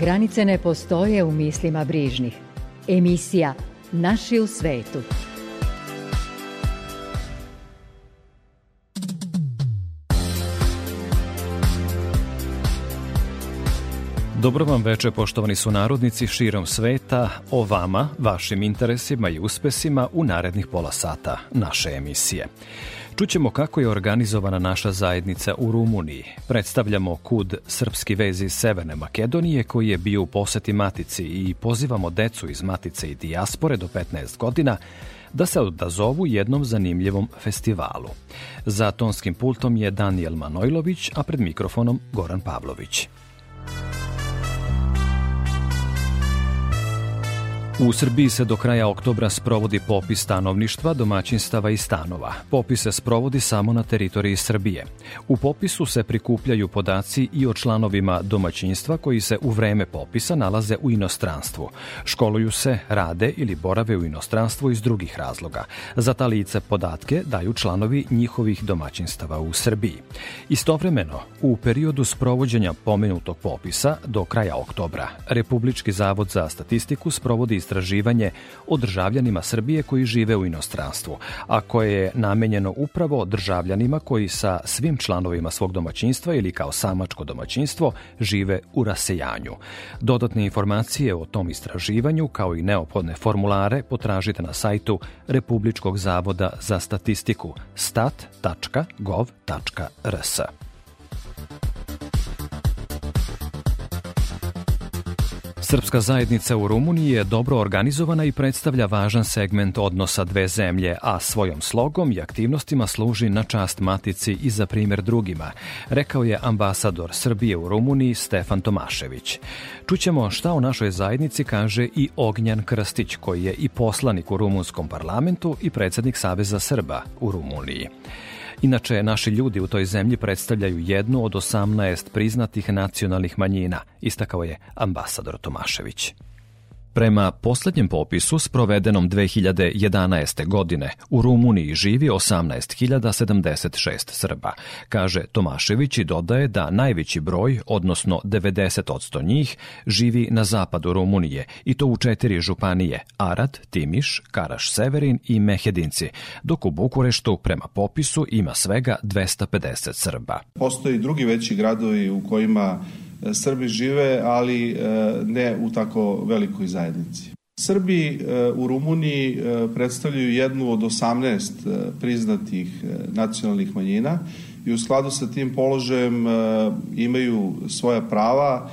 Granice ne postoje u mislima brižnih. Emisija Naši u svetu. Dobro vam veče, poštovani su narodnici širom sveta, o vama, vašim interesima i uspesima u narednih pola sata naše emisije. Čućemo kako je organizovana naša zajednica u Rumuniji. Predstavljamo kud srpski vezi Severne Makedonije koji je bio u poseti Matici i pozivamo decu iz Matice i dijaspore do 15 godina da se odazovu jednom zanimljivom festivalu. Za tonskim pultom je Daniel Manojlović, a pred mikrofonom Goran Pavlović. U Srbiji se do kraja oktobra sprovodi popis stanovništva, domaćinstava i stanova. Popis se sprovodi samo na teritoriji Srbije. U popisu se prikupljaju podaci i o članovima domaćinstva koji se u vreme popisa nalaze u inostranstvu. Školuju se, rade ili borave u inostranstvu iz drugih razloga. Za ta lice podatke daju članovi njihovih domaćinstava u Srbiji. Istovremeno, u periodu sprovođenja pomenutog popisa do kraja oktobra, Republički zavod za statistiku sprovodi istraživanje o državljanima Srbije koji žive u inostranstvu, a koje je namenjeno upravo državljanima koji sa svim članovima svog domaćinstva ili kao samačko domaćinstvo žive u rasejanju. Dodatne informacije o tom istraživanju kao i neophodne formulare potražite na sajtu Republičkog zavoda za statistiku stat.gov.rs. Srpska zajednica u Rumuniji je dobro organizovana i predstavlja važan segment odnosa dve zemlje, a svojom slogom i aktivnostima služi na čast matici i za primer drugima, rekao je ambasador Srbije u Rumuniji Stefan Tomašević. Čućemo šta o našoj zajednici kaže i Ognjan Krstić, koji je i poslanik u rumunskom parlamentu i predsednik Saveza Srba u Rumuniji. Inače, naši ljudi u toj zemlji predstavljaju jednu od 18 priznatih nacionalnih manjina, istakao je ambasador Tomašević. Prema poslednjem popisu sprovedenom 2011. godine u Rumuniji živi 18.076 Srba, kaže Tomašević i dodaje da najveći broj, odnosno 90% njih, živi na zapadu Rumunije i to u četiri županije Arad, Timiš, Karaš Severin i Mehedinci, dok u Bukureštu prema popisu ima svega 250 Srba. Postoji drugi veći gradovi u kojima Srbi žive, ali e, ne u tako velikoj zajednici. Srbi e, u Rumuniji e, predstavljaju jednu od 18 priznatih nacionalnih manjina i u skladu sa tim položajem imaju svoja prava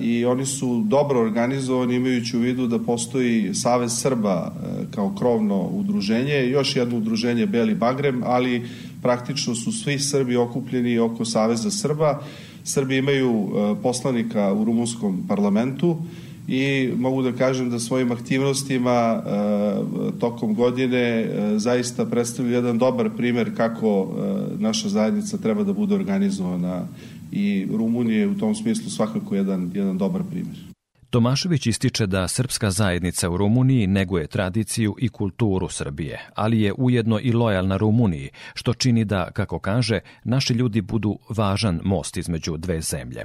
i oni su dobro organizovani imajući u vidu da postoji Savez Srba kao krovno udruženje, još jedno udruženje Beli Bagrem, ali praktično su svi Srbi okupljeni oko Saveza Srba Srbi imaju e, poslanika u rumunskom parlamentu i mogu da kažem da svojim aktivnostima e, tokom godine e, zaista predstavljaju jedan dobar primer kako naša zajednica treba da bude organizovana i Rumunije je u tom smislu svakako jedan, jedan dobar primer. Tomašević ističe da srpska zajednica u Rumuniji neguje tradiciju i kulturu Srbije, ali je ujedno i lojalna Rumuniji, što čini da, kako kaže, naši ljudi budu važan most između dve zemlje.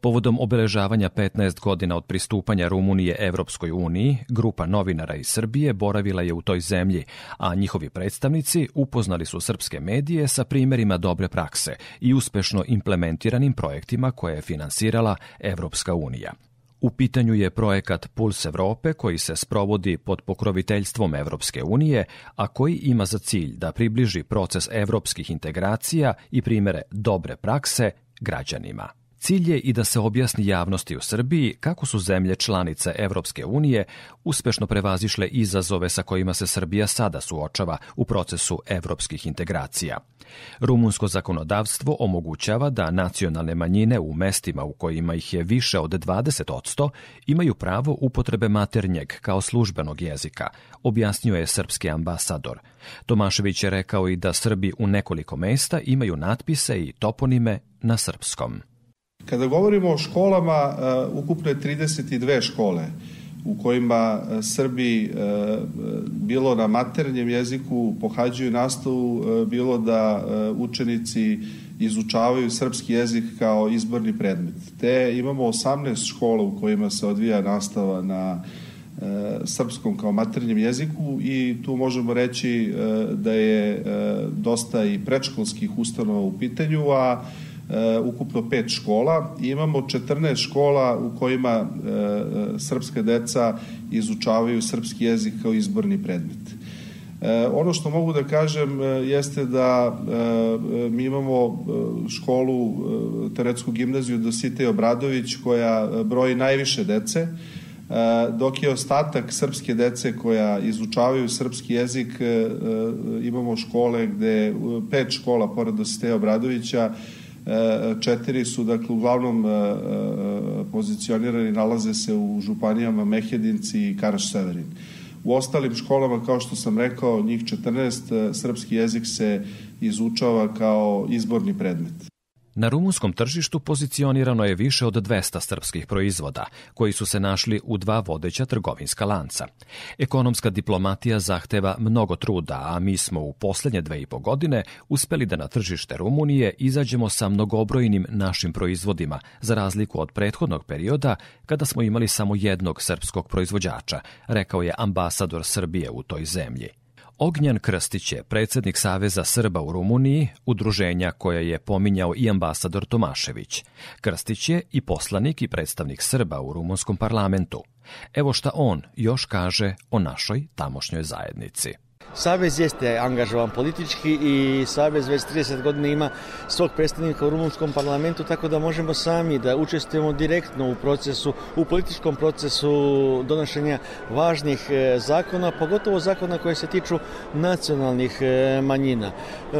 Povodom obeležavanja 15 godina od pristupanja Rumunije Evropskoj uniji, grupa novinara iz Srbije boravila je u toj zemlji, a njihovi predstavnici upoznali su srpske medije sa primerima dobre prakse i uspešno implementiranim projektima koje je finansirala Evropska unija. U pitanju je projekat Puls Evrope koji se sprovodi pod pokroviteljstvom Evropske unije, a koji ima za cilj da približi proces evropskih integracija i primere dobre prakse građanima. Cilj je i da se objasni javnosti u Srbiji kako su zemlje članice Evropske unije uspešno prevazišle izazove sa kojima se Srbija sada suočava u procesu evropskih integracija. Rumunsko zakonodavstvo omogućava da nacionalne manjine u mestima u kojima ih je više od 20 imaju pravo upotrebe maternjeg kao službenog jezika, objasnio je srpski ambasador. Tomašević je rekao i da Srbi u nekoliko mesta imaju natpise i toponime na srpskom. Kada govorimo o školama, uh, ukupno je 32 škole u kojima uh, Srbi uh, bilo na maternjem jeziku pohađaju nastavu, bilo da učenici izučavaju srpski jezik kao izborni predmet. Te imamo 18 škola u kojima se odvija nastava na srpskom kao maternjem jeziku i tu možemo reći da je dosta i predškolskih ustanova u pitanju, a E, ukupno pet škola imamo 14 škola u kojima e, srpska deca izučavaju srpski jezik kao izborni predmet. E, ono što mogu da kažem jeste da mi imamo školu Teretsku gimnaziju Dositej Obradović koja broji najviše dece, dok je ostatak srpske dece koja izučavaju srpski jezik imamo škole gde pet škola pored Dositeja Obradovića četiri su dakle uglavnom e, e, pozicionirani nalaze se u županijama Mehedinci i Karaš Severin. U ostalim školama, kao što sam rekao, njih 14, e, srpski jezik se izučava kao izborni predmet. Na rumunskom tržištu pozicionirano je više od 200 srpskih proizvoda, koji su se našli u dva vodeća trgovinska lanca. Ekonomska diplomatija zahteva mnogo truda, a mi smo u poslednje dve i po godine uspeli da na tržište Rumunije izađemo sa mnogobrojnim našim proizvodima, za razliku od prethodnog perioda kada smo imali samo jednog srpskog proizvođača, rekao je ambasador Srbije u toj zemlji. Ognjan Krstić je predsednik Saveza Srba u Rumuniji, udruženja koje je pominjao i ambasador Tomašević. Krstić je i poslanik i predstavnik Srba u rumunskom parlamentu. Evo šta on još kaže o našoj tamošnjoj zajednici. Savez jeste angažovan politički i Savez već 30 godina ima svog predstavnika u rumunskom parlamentu, tako da možemo sami da učestvujemo direktno u procesu, u političkom procesu donošenja važnih e, zakona, pogotovo zakona koje se tiču nacionalnih e, manjina. E,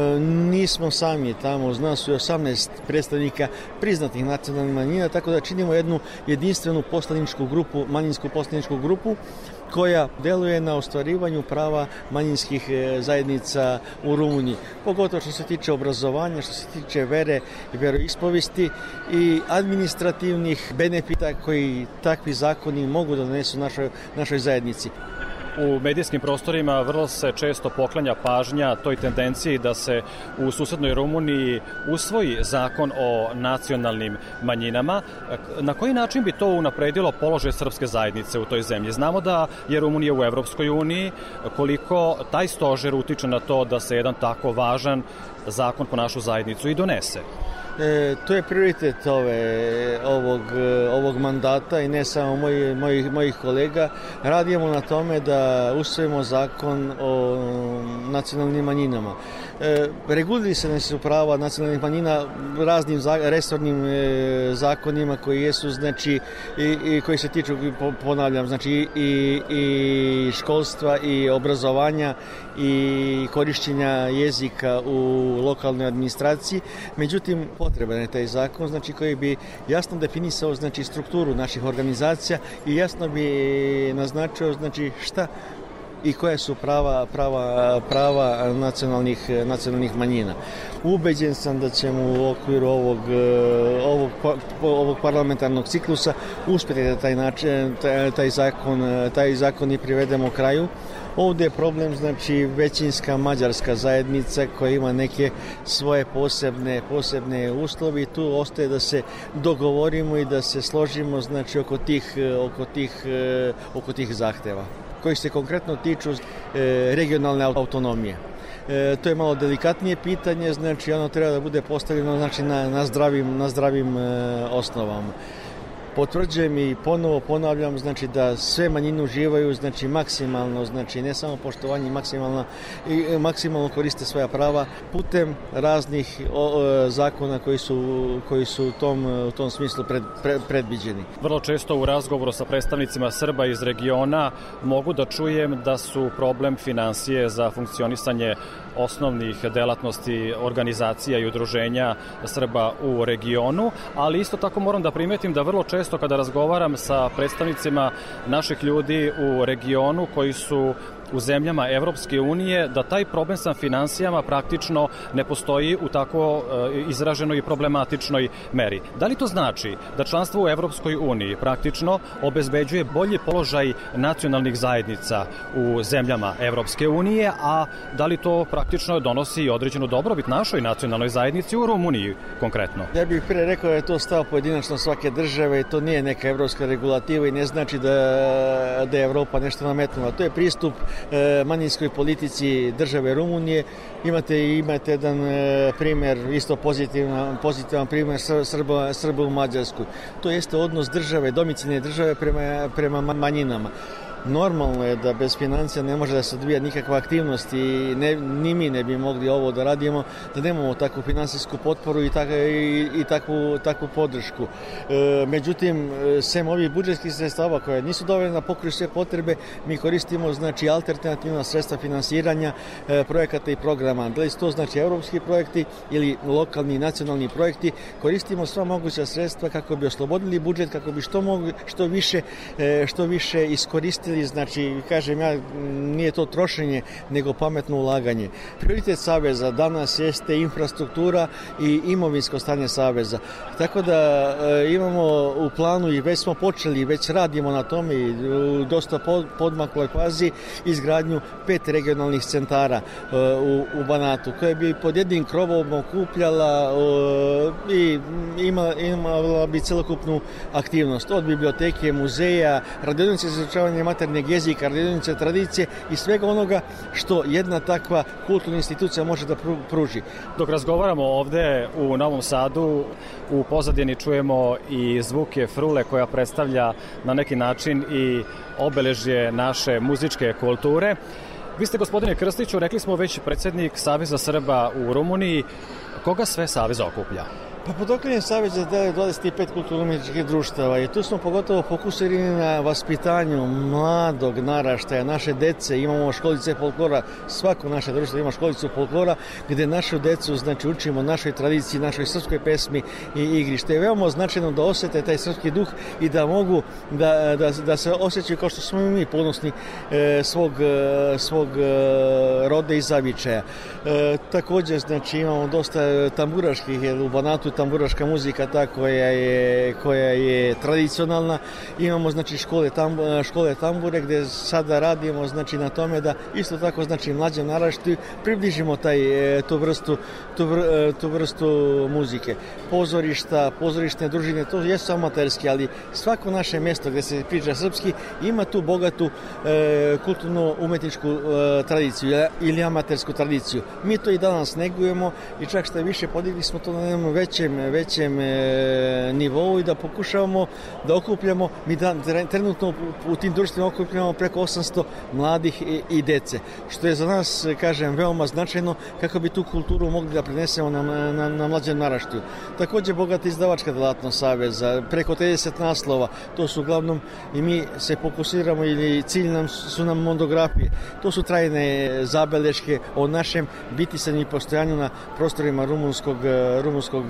nismo sami tamo, uz nas su 18 predstavnika priznatih nacionalnih manjina, tako da činimo jednu jedinstvenu poslaničku grupu, manjinsku poslaničku grupu, koja deluje na ostvarivanju prava manjinskih e, zajednica u Rumuniji. Pogotovo što se tiče obrazovanja, što se tiče vere i veroispovesti i administrativnih benefita koji takvi zakoni mogu da donesu našoj, našoj zajednici u medijskim prostorima vrlo se često poklanja pažnja toj tendenciji da se u susednoj Rumuniji usvoji zakon o nacionalnim manjinama. Na koji način bi to unapredilo položaj srpske zajednice u toj zemlji? Znamo da je Rumunija u Evropskoj uniji, koliko taj stožer utiče na to da se jedan tako važan zakon po našu zajednicu i donese. E, to je prioritet ove, ovog, ovog mandata i ne samo moji, mojih, mojih kolega. Radimo na tome da usvojimo zakon o nacionalnim manjinama. E, reguliri se ne su prava nacionalnih manjina raznim resornim e, zakonima koji jesu znači i, i koji se tiču ponavljam znači i, i školstva i obrazovanja i korišćenja jezika u lokalnoj administraciji. Međutim potreban je taj zakon znači koji bi jasno definisao znači strukturu naših organizacija i jasno bi naznačio znači šta i koje su prava, prava, prava nacionalnih, nacionalnih manjina. Ubeđen sam da ćemo u okviru ovog, ovog, ovog parlamentarnog ciklusa uspjeti da taj, način, taj, taj, zakon, taj zakon i privedemo kraju. Ovde je problem znači većinska mađarska zajednica koja ima neke svoje posebne posebne uslovi tu ostaje da se dogovorimo i da se složimo znači oko tih oko tih oko tih zahteva koji se konkretno tiču e, regionalne autonomije. E, to je malo delikatnije pitanje, znači ono treba da bude postavljeno znači, na, na zdravim, na zdravim e, osnovama. Potvrđujem i ponovo ponavljam znači da sve manjine uživaju znači maksimalno znači ne samo poštovanje maksimalno i maksimalno koriste svoja prava putem raznih o, o, zakona koji su koji su u tom u tom smislu pred, pred, predviđeni. Vrlo često u razgovoru sa predstavnicima Srba iz regiona mogu da čujem da su problem financije za funkcionisanje osnovnih delatnosti organizacija i udruženja Srba u regionu, ali isto tako moram da primetim da vrlo često kada razgovaram sa predstavnicima naših ljudi u regionu koji su u zemljama Evropske unije da taj problem sa financijama praktično ne postoji u tako e, izraženoj i problematičnoj meri. Da li to znači da članstvo u Evropskoj uniji praktično obezbeđuje bolji položaj nacionalnih zajednica u zemljama Evropske unije, a da li to praktično donosi određenu dobrobit našoj nacionalnoj zajednici u Rumuniji konkretno? Ja bih pre rekao da je to stav pojedinačno svake države i to nije neka evropska regulativa i ne znači da, da je Evropa nešto nametnula. To je pristup E, manjinskoj politici države Rumunije. Imate imate jedan e, primer, isto pozitivan, pozitivan primer Srba, Srba u Mađarsku. To jeste odnos države, domicilne države prema, prema manjinama normalno je da bez financija ne može da se odvija nikakva aktivnost i ne, ni mi ne bi mogli ovo da radimo da nemamo takvu finansijsku potporu i, tak, i, i takvu, takvu podršku. E, međutim, sem ovih budžetskih sredstava koje nisu dovoljne da pokriju sve potrebe, mi koristimo znači alternativna sredstva finansiranja e, projekata i programa. Da li to znači evropski projekti ili lokalni i nacionalni projekti, koristimo sva moguća sredstva kako bi oslobodili budžet, kako bi što, mogu, što više, e, što više iskoristili iskoristili, znači, kažem ja, nije to trošenje, nego pametno ulaganje. Prioritet Saveza danas jeste infrastruktura i imovinsko stanje Saveza. Tako da e, imamo u planu i već smo počeli, već radimo na tome i u dosta pod, podmakloj fazi izgradnju pet regionalnih centara e, u, u Banatu, koje bi pod jednim krovom okupljala i ima, imala bi celokupnu aktivnost od biblioteke, muzeja, radionice za izučavanje maternjeg jezika, radionice tradicije i svega onoga što jedna takva kulturna institucija može da pruži. Dok razgovaramo ovde u Novom Sadu, u pozadini čujemo i zvuke frule koja predstavlja na neki način i obeležje naše muzičke kulture. Vi ste, gospodine Krstiću, rekli smo već predsednik Saveza Srba u Rumuniji. Koga sve Savez okuplja? Pa pod okrenjem Saveza dele 25 kulturno-umetničkih društava i tu smo pogotovo fokusirani na vaspitanju mladog naraštaja, naše dece, imamo školice folklora, svako naše društvo ima školicu folklora gde našu decu znači učimo našoj tradiciji, našoj srpskoj pesmi i igri, što je veoma značajno da osete taj srpski duh i da mogu da, da, da se osjećaju kao što smo mi ponosni e, svog, e, svog e, roda i zavičaja. E, takođe, znači imamo dosta tamburaških, jer u Banatu tamburaška muzika ta koja je, koja je tradicionalna. Imamo znači škole, tam, škole tambure gde sada radimo znači na tome da isto tako znači mlađem naraštu približimo taj, e, tu vrstu, tu, vr, e, tu vrstu muzike. Pozorišta, pozorišne družine, to jesu amaterski, ali svako naše mesto gde se priča srpski ima tu bogatu e, kulturno-umetničku e, tradiciju ili amatersku tradiciju. Mi to i danas negujemo i čak što više podigli smo to na jednom većem većem, većem e, nivou i da pokušavamo da okupljamo, mi da, trenutno u tim društvima okupljamo preko 800 mladih i, i dece, što je za nas, kažem, veoma značajno kako bi tu kulturu mogli da prenesemo na, na, na mlađem naraštiju. Takođe, bogata izdavačka delatnost Saveza, preko 30 naslova, to su uglavnom i mi se fokusiramo ili cilj nam su nam monografije. To su trajne zabeleške o našem bitisanju i postojanju na prostorima rumunskog, rumunskog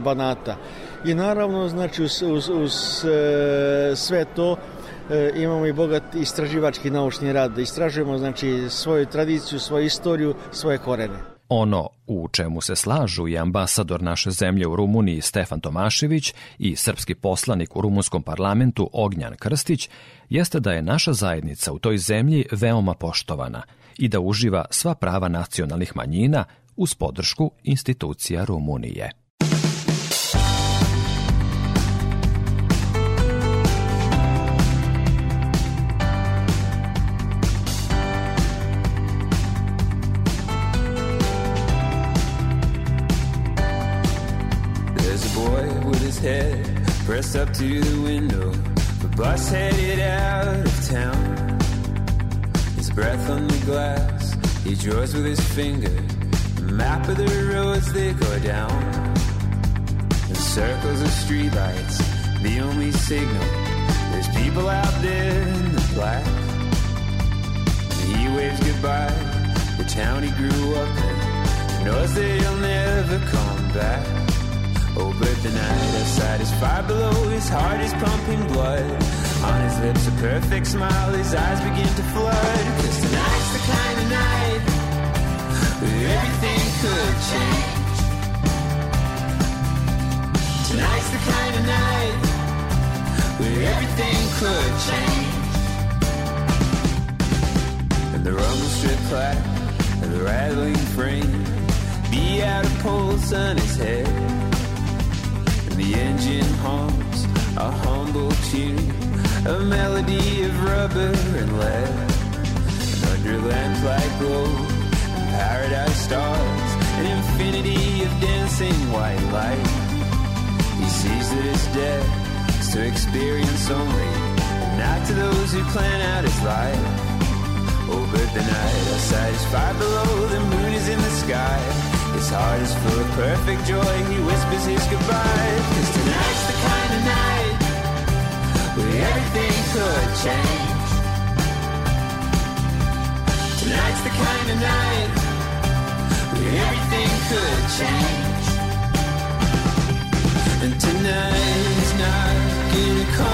Banata. I naravno, znači, uz, uz, uz e, sve to e, imamo i bogat istraživački naučni rad, istražujemo znači svoju tradiciju, svoju istoriju, svoje korene. Ono u čemu se slažu i ambasador naše zemlje u Rumuniji Stefan Tomašević i srpski poslanik u rumunskom parlamentu Ognjan Krstić jeste da je naša zajednica u toj zemlji veoma poštovana i da uživa sva prava nacionalnih manjina uz podršku institucija Rumunije. Pressed up to the window. The bus headed out of town. His breath on the glass, he draws with his finger the map of the roads they go down. The circles of streetlights, the only signal. There's people out there in the black. And he waves goodbye. The town he grew up in knows that he'll never come back. Oh, but the night outside is far below. His heart is pumping blood. On his lips, a perfect smile. His eyes begin to flood. Cause tonight's the kind of night where everything could change. Tonight's the kind of night where everything could change. And the rumble strip clack and the rattling frame be out of pulse on his head. The engine hums a humble tune, a melody of rubber and lead. And under lamplight glow and paradise stars, an infinity of dancing white light. He sees that his death is to experience only, not to those who plan out his life. Oh, but the night outside is far below, the moon is in the sky. His heart is full of perfect joy, he whispers his goodbye. Cause tonight's the kind of night where everything could change. Tonight's the kind of night where everything could change. And tonight's not gonna come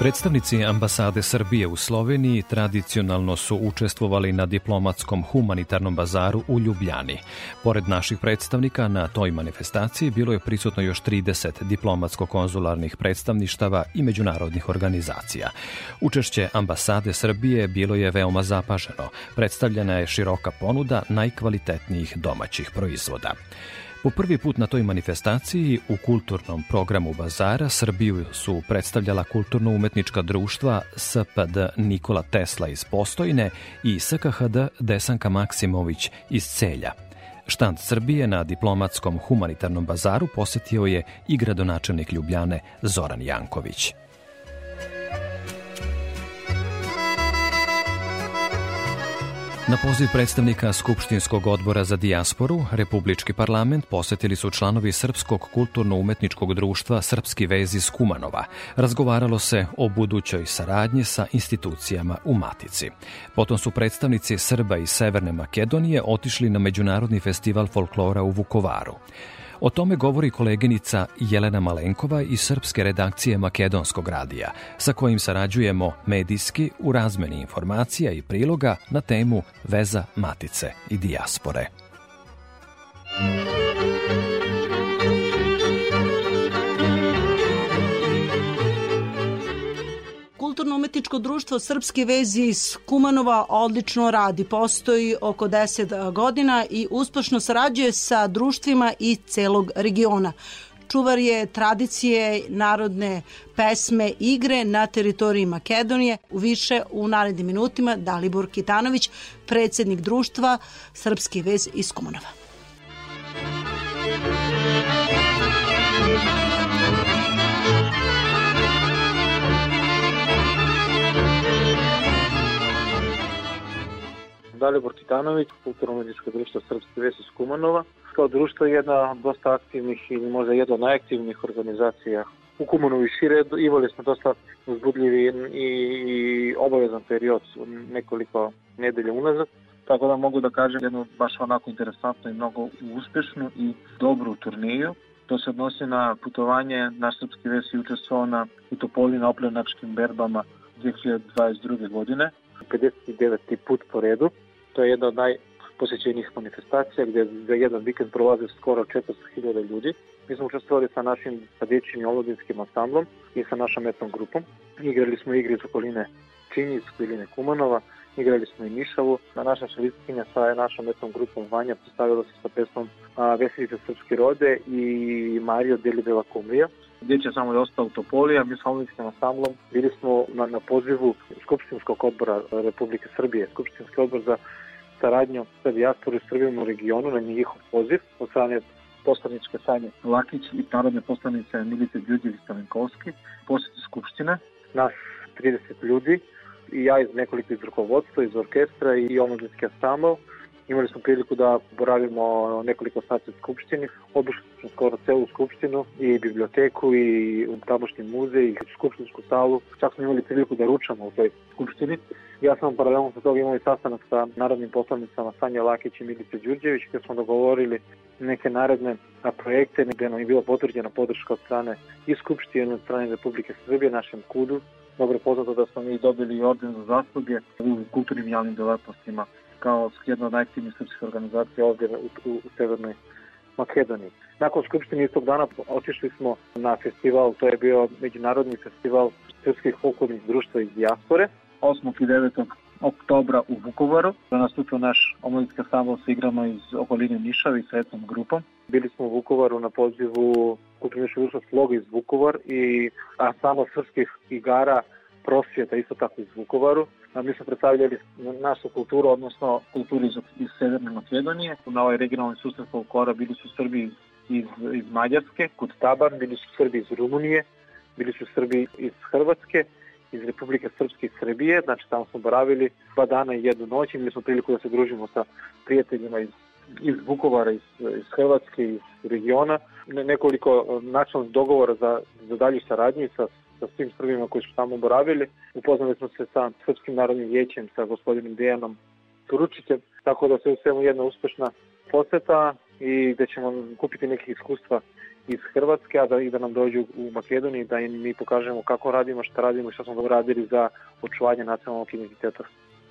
Predstavnici ambasade Srbije u Sloveniji tradicionalno su učestvovali na diplomatskom humanitarnom bazaru u Ljubljani. Pored naših predstavnika na toj manifestaciji bilo je prisutno još 30 diplomatsko-konzularnih predstavništava i međunarodnih organizacija. Učešće ambasade Srbije bilo je veoma zapaženo. Predstavljena je široka ponuda najkvalitetnijih domaćih proizvoda. Po prvi put na toj manifestaciji u kulturnom programu Bazara Srbiju su predstavljala kulturno-umetnička društva SPD Nikola Tesla iz Postojne i SKHD Desanka Maksimović iz Celja. Štand Srbije na diplomatskom humanitarnom bazaru posetio je i gradonačelnik Ljubljane Zoran Janković. Na poziv predstavnika Skupštinskog odbora za dijasporu, Republički parlament posetili su članovi Srpskog kulturno-umetničkog društva Srpski vez iz Kumanova. Razgovaralo se o budućoj saradnji sa institucijama u Matici. Potom su predstavnici Srba iz Severne Makedonije otišli na Međunarodni festival folklora u Vukovaru. O tome govori koleginica Jelena Malenkova iz srpske redakcije Makedonskog radija, sa kojim sarađujemo medijski u razmeni informacija i priloga na temu veza matice i dijaspore. Kulturno-umetničko društvo Srpski vezi iz Kumanova odlično radi. Postoji oko 10 godina i uspešno sarađuje sa društvima i celog regiona. Čuvar je tradicije narodne pesme igre na teritoriji Makedonije. U više u narednim minutima Dalibor Kitanović, predsednik društva Srpski vez iz Kumanova. Dalibor Titanović, kulturno-medičko društvo Srpske vesi iz Kumanova. Kao društvo je jedna dosta aktivnih ili možda jedna od najaktivnijih organizacija u Kumanovu i šire. Imali smo dosta uzbudljivi i, i obavezan period nekoliko nedelja unazad. Tako da mogu da kažem jednu baš onako interesantnu i mnogo uspešnu i dobru turniju. To se odnosi na putovanje naš srpski ves i učestvovao na u Topoli na oplenačkim berbama 2022. godine. 59. put po redu. To je jedna od najposećenijih manifestacija gde za jedan vikend prolaze skoro 400.000 ljudi. Mi smo učestvovali sa našim dječjim i omladinskim ansamblom i sa našom etnom grupom. Igrali smo igre iz okoline Činjic, Biline Kumanova, igrali smo i Nišavu. Na naša šelistkinja sa našom etnom grupom Vanja postavila se sa pesmom Veselice srpske rode i Mario Delibela Kumlija. Djeć je samo ostao u Topoli, a mi s omladinskim ansamblom bili smo na, na pozivu Skupštinskog odbora Republike Srbije, Skupštinski odbor za saradnju sa dijasporu i Srbijom u regionu na njihov poziv od strane poslaničke Sanje. Lakić i narodne poslanice Milice Đuđević-Stavenkovski, posjeti Skupštine, nas 30 ljudi i ja iz nekoliko iz rukovodstva, iz orkestra i omladinski ansambl. Imali smo priliku da boravimo nekoliko sati u Skupštini, obišli smo skoro celu Skupštinu i biblioteku i tamošnji muzej i Skupštinsku salu. Čak smo imali priliku da ručamo u toj Skupštini. Ja sam paralelno sa toga imao i sastanak sa narodnim poslanicama Sanja Lakić i Milice Đurđević gde smo dogovorili neke naredne projekte gde nam je bila potvrđena podrška od strane i Skupštine od strane Republike Srbije, našem kudu. Dobro je poznato da smo mi dobili orden za zasluge u kulturnim javnim delatnostima kao jedna od najaktivnijih srpskih organizacija ovdje u, u, u Severnoj Makedoniji. Nakon Skupštine istog dana otišli smo na festival, to je bio međunarodni festival srpskih folklornih društva iz dijaspore. 8. i 9. oktobra u Vukovaru. Da nastupio naš omladinski ansambl sa igrama iz okoline Nišava i sa etnom grupom. Bili smo u Vukovaru na pozivu kulturničkog društva Sloga iz Vukovar i ansambl srpskih igara prosvjeta isto tako iz Vukovaru. Mi smo predstavljali našu kulturu, odnosno kulturu iz, iz Severne Makedonije. Na ovaj regionalni susret folklora bili su Srbi iz, iz, iz Mađarske, kod Taban, bili su Srbi iz Rumunije, bili su Srbi iz Hrvatske, iz Republike Srpske i Srbije, znači tamo smo boravili dva dana i jednu noć, imali smo priliku da se družimo sa prijateljima iz iz Vukovara, iz, iz Hrvatske, iz regiona, ne, nekoliko načalnih dogovora za, za dalju saradnju sa, sa svim Srbima koji su tamo boravili. Upoznali smo se sa Srpskim narodnim vijećem, sa gospodinom Dejanom Turučićem, tako da se u svemu jedna uspešna poseta i da ćemo kupiti neke iskustva iz Hrvatske, a da i da nam dođu u Makedoniji, da im mi pokažemo kako radimo, šta radimo i šta smo radili za očuvanje nacionalnog identiteta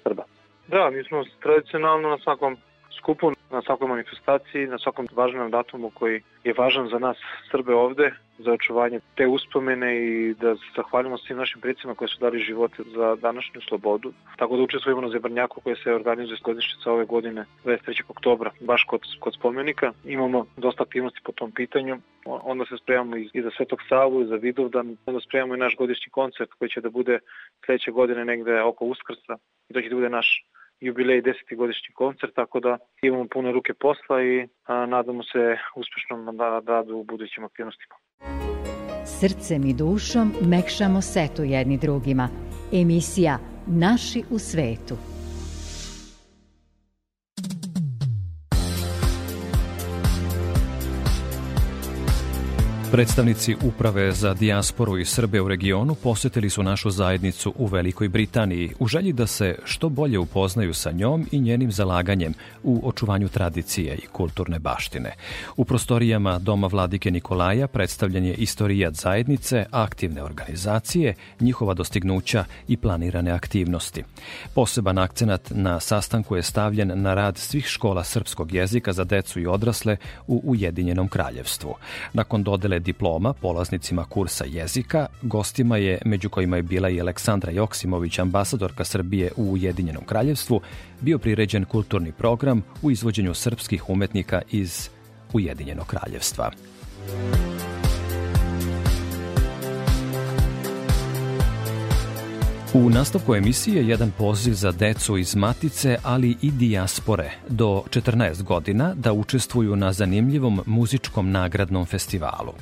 Srba. Da, mi smo tradicionalno na svakom skupu, na svakoj manifestaciji, na svakom važnom datumu koji je važan za nas Srbe ovde, za očuvanje te uspomene i da zahvalimo svim našim predsima koji su dali živote za današnju slobodu. Tako da učestvujemo na Zebrnjaku koje se organizuje s godišnjica ove godine 23. oktobra, baš kod, kod spomenika. Imamo dosta aktivnosti po tom pitanju. Onda se spremamo i, i za Svetog Savu i za Vidovdan. Onda spremamo i naš godišnji koncert koji će da bude sledeće godine negde oko Uskrsa. I to će da bude naš jubilej 10. godišnji koncert, tako da imamo pune ruke posla i a, nadamo se uspešnom radu u budućim aktivnostima. Srcem i dušom mekšamo setu jedni drugima. Emisija Naši u svetu. Predstavnici Uprave za dijasporu i Srbe u regionu posetili su našu zajednicu u Velikoj Britaniji u želji da se što bolje upoznaju sa njom i njenim zalaganjem u očuvanju tradicije i kulturne baštine. U prostorijama Doma Vladike Nikolaja predstavljen je istorijat zajednice, aktivne organizacije, njihova dostignuća i planirane aktivnosti. Poseban akcenat na sastanku je stavljen na rad svih škola srpskog jezika za decu i odrasle u Ujedinjenom kraljevstvu. Nakon dodele diploma polaznicima kursa jezika, gostima je, među kojima je bila i Aleksandra Joksimović, ambasadorka Srbije u Ujedinjenom kraljevstvu, bio priređen kulturni program u izvođenju srpskih umetnika iz Ujedinjenog kraljevstva. U nastavku emisije jedan poziv za decu iz Matice, ali i dijaspore do 14 godina da učestvuju na zanimljivom muzičkom nagradnom festivalu.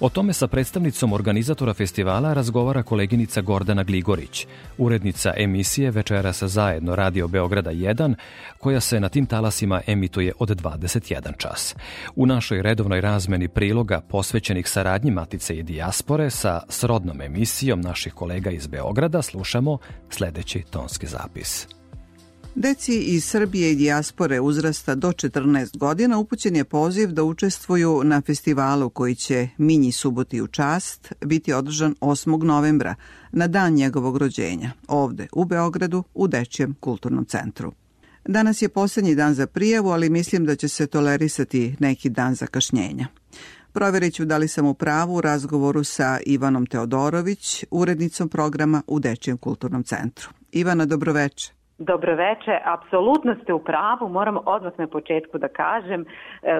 O tome sa predstavnicom organizatora festivala razgovara koleginica Gordana Gligorić, urednica emisije Večeras zajedno Radio Beograda 1, koja se na tim talasima emituje od 21 čas. U našoj redovnoj razmeni priloga posvećenih saradnji Matice i dijaspore sa srodnom emisijom naših kolega iz Beograda slušamo slušamo sledeći tonski zapis. Deci iz Srbije i dijaspore uzrasta do 14 godina upućen je poziv da učestvuju na festivalu koji će Minji suboti u čast biti održan 8. novembra na dan njegovog rođenja, ovde u Beogradu u Dečijem kulturnom centru. Danas je poslednji dan za prijavu, ali mislim da će se tolerisati neki dan zakašnjenja. Proverit ću da li sam u pravu u razgovoru sa Ivanom Teodorović, urednicom programa u Dečijem kulturnom centru. Ivana, dobroveče. Dobroveče, apsolutno ste u pravu, moram odmah na početku da kažem, e,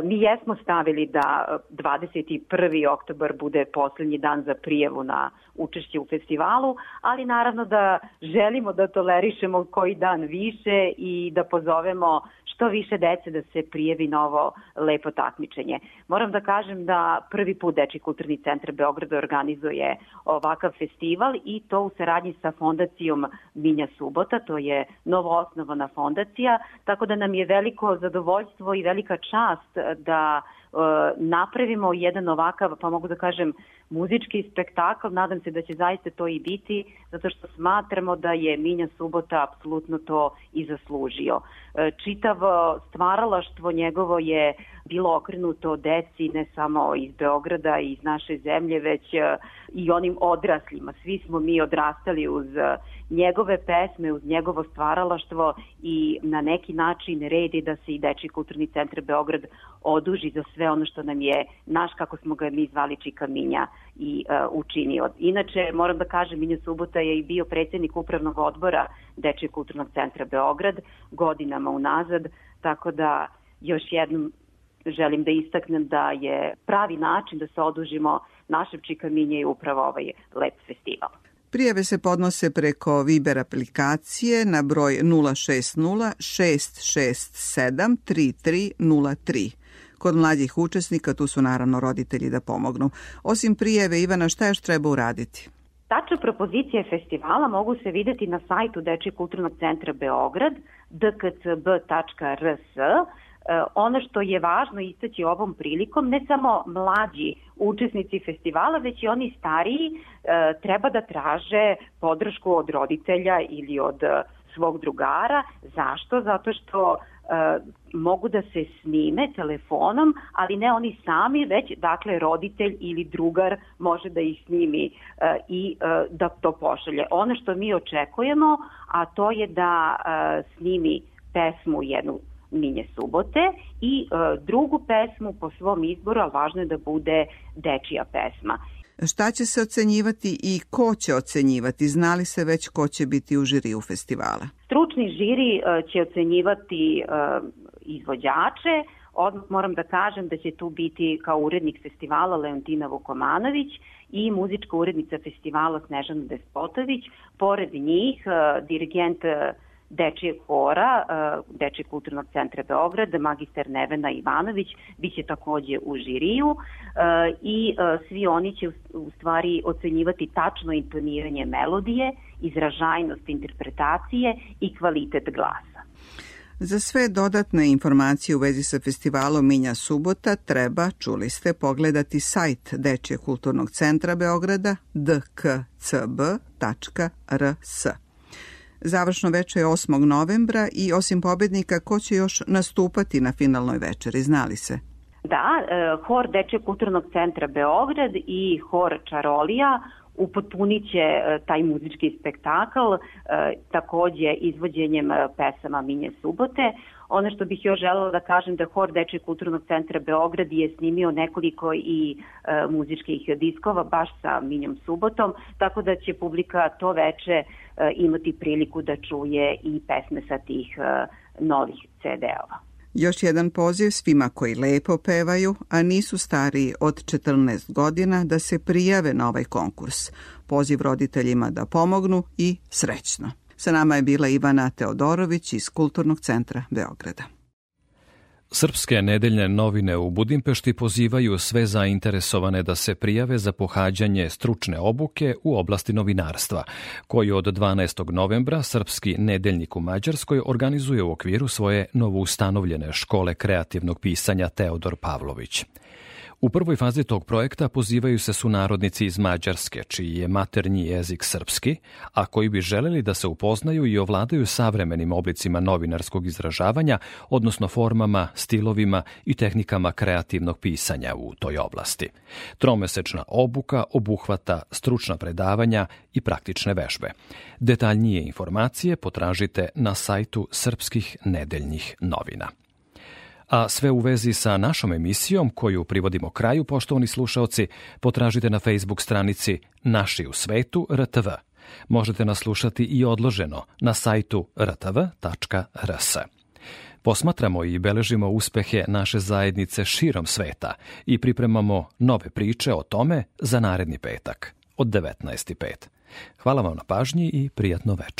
mi jesmo stavili da 21. oktobar bude poslednji dan za prijevu na učešće u festivalu, ali naravno da želimo da tolerišemo koji dan više i da pozovemo što više dece da se prijevi na ovo lepo takmičenje. Moram da kažem da prvi put Deči kulturni centar Beograda organizuje ovakav festival i to u saradnji sa fondacijom Minja Subota, to je novo osnovana fondacija, tako da nam je veliko zadovoljstvo i velika čast da napravimo jedan ovakav, pa mogu da kažem, muzički spektakl, nadam se da će zaista to i biti, zato što smatramo da je Minja Subota apsolutno to i zaslužio. E, čitavo stvaralaštvo njegovo je bilo okrenuto deci ne samo iz Beograda i iz naše zemlje, već e, i onim odraslima. Svi smo mi odrastali uz e, njegove pesme, uz njegovo stvaralaštvo i na neki način redi da se i Deči kulturni centar Beograd oduži za sve ono što nam je naš, kako smo ga mi zvali Čika Minja, i uh, učinio. Inače, moram da kažem, Minja Subota je i bio predsednik upravnog odbora Dečije kulturnog centra Beograd godinama unazad, tako da još jednom želim da istaknem da je pravi način da se odužimo našem Čikaminje i upravo ovaj lep festival. Prijave se podnose preko Viber aplikacije na broj 060 667 3303. Kod mlađih učesnika tu su naravno roditelji da pomognu. Osim prijeve, Ivana, šta još treba uraditi? Tačne propozicije festivala mogu se videti na sajtu Dečije kulturnog centra Beograd dkcb.rs e, ono što je važno istaći ovom prilikom, ne samo mlađi učesnici festivala, već i oni stariji e, treba da traže podršku od roditelja ili od e, svog drugara. Zašto? Zato što mogu da se snime telefonom, ali ne oni sami, već dakle roditelj ili drugar može da ih snimi e, i e, da to pošalje. Ono što mi očekujemo, a to je da snimi pesmu jednu Minje subote i drugu pesmu po svom izboru, ali važno je da bude dečija pesma. Šta će se ocenjivati i ko će ocenjivati? Znali se već ko će biti u žiriju festivala? Stručni žiri e, će ocenjivati e, izvođače, Odmah moram da kažem da će tu biti kao urednik festivala Leontina Vukomanović i muzička urednica festivala Snežana Despotović. Pored njih, e, dirigent Dečijeg hora, uh, Dečijeg kulturnog centra Beograd, magister Nevena Ivanović, biće takođe u žiriju i svi oni će u stvari ocenjivati tačno intoniranje melodije, izražajnost interpretacije i kvalitet glasa. Za sve dodatne informacije u vezi sa festivalom Minja Subota treba, čuli ste, pogledati sajt Dečije kulturnog centra Beograda dkcb.rs. Završno veče je 8. novembra i osim pobednika, ko će još nastupati na finalnoj večeri, znali se? Da, e, hor Dečje kulturnog centra Beograd i hor Čarolija upotpunit će e, taj muzički spektakl e, takođe izvođenjem pesama Minje subote. Ono što bih još želela da kažem da Hor Dečje kulturnog centra Beograd je snimio nekoliko i e, muzičkih diskova baš sa Minjom Subotom, tako da će publika to veče e, imati priliku da čuje i pesme sa tih e, novih CD-ova. Još jedan poziv svima koji lepo pevaju, a nisu stariji od 14 godina da se prijave na ovaj konkurs. Poziv roditeljima da pomognu i srećno. Sa nama je bila Ivana Teodorović iz Kulturnog centra Beograda. Srpske nedeljne novine u Budimpešti pozivaju sve zainteresovane da se prijave za pohađanje stručne obuke u oblasti novinarstva, koju od 12. novembra Srpski nedeljnik u Mađarskoj organizuje u okviru svoje novoustanovljene škole kreativnog pisanja Teodor Pavlović. U prvoj fazi tog projekta pozivaju se sunarodnici iz Mađarske, čiji je maternji jezik srpski, a koji bi želeli da se upoznaju i ovladaju savremenim oblicima novinarskog izražavanja, odnosno formama, stilovima i tehnikama kreativnog pisanja u toj oblasti. Tromesečna obuka obuhvata stručna predavanja i praktične vežbe. Detaljnije informacije potražite na sajtu srpskih nedeljnih novina. A sve u vezi sa našom emisijom, koju privodimo kraju, poštovani slušaoci, potražite na Facebook stranici Naši u svetu RTV. Možete nas slušati i odloženo na sajtu rtv.rs. Posmatramo i beležimo uspehe naše zajednice širom sveta i pripremamo nove priče o tome za naredni petak od 19.5. Hvala vam na pažnji i prijatno veče.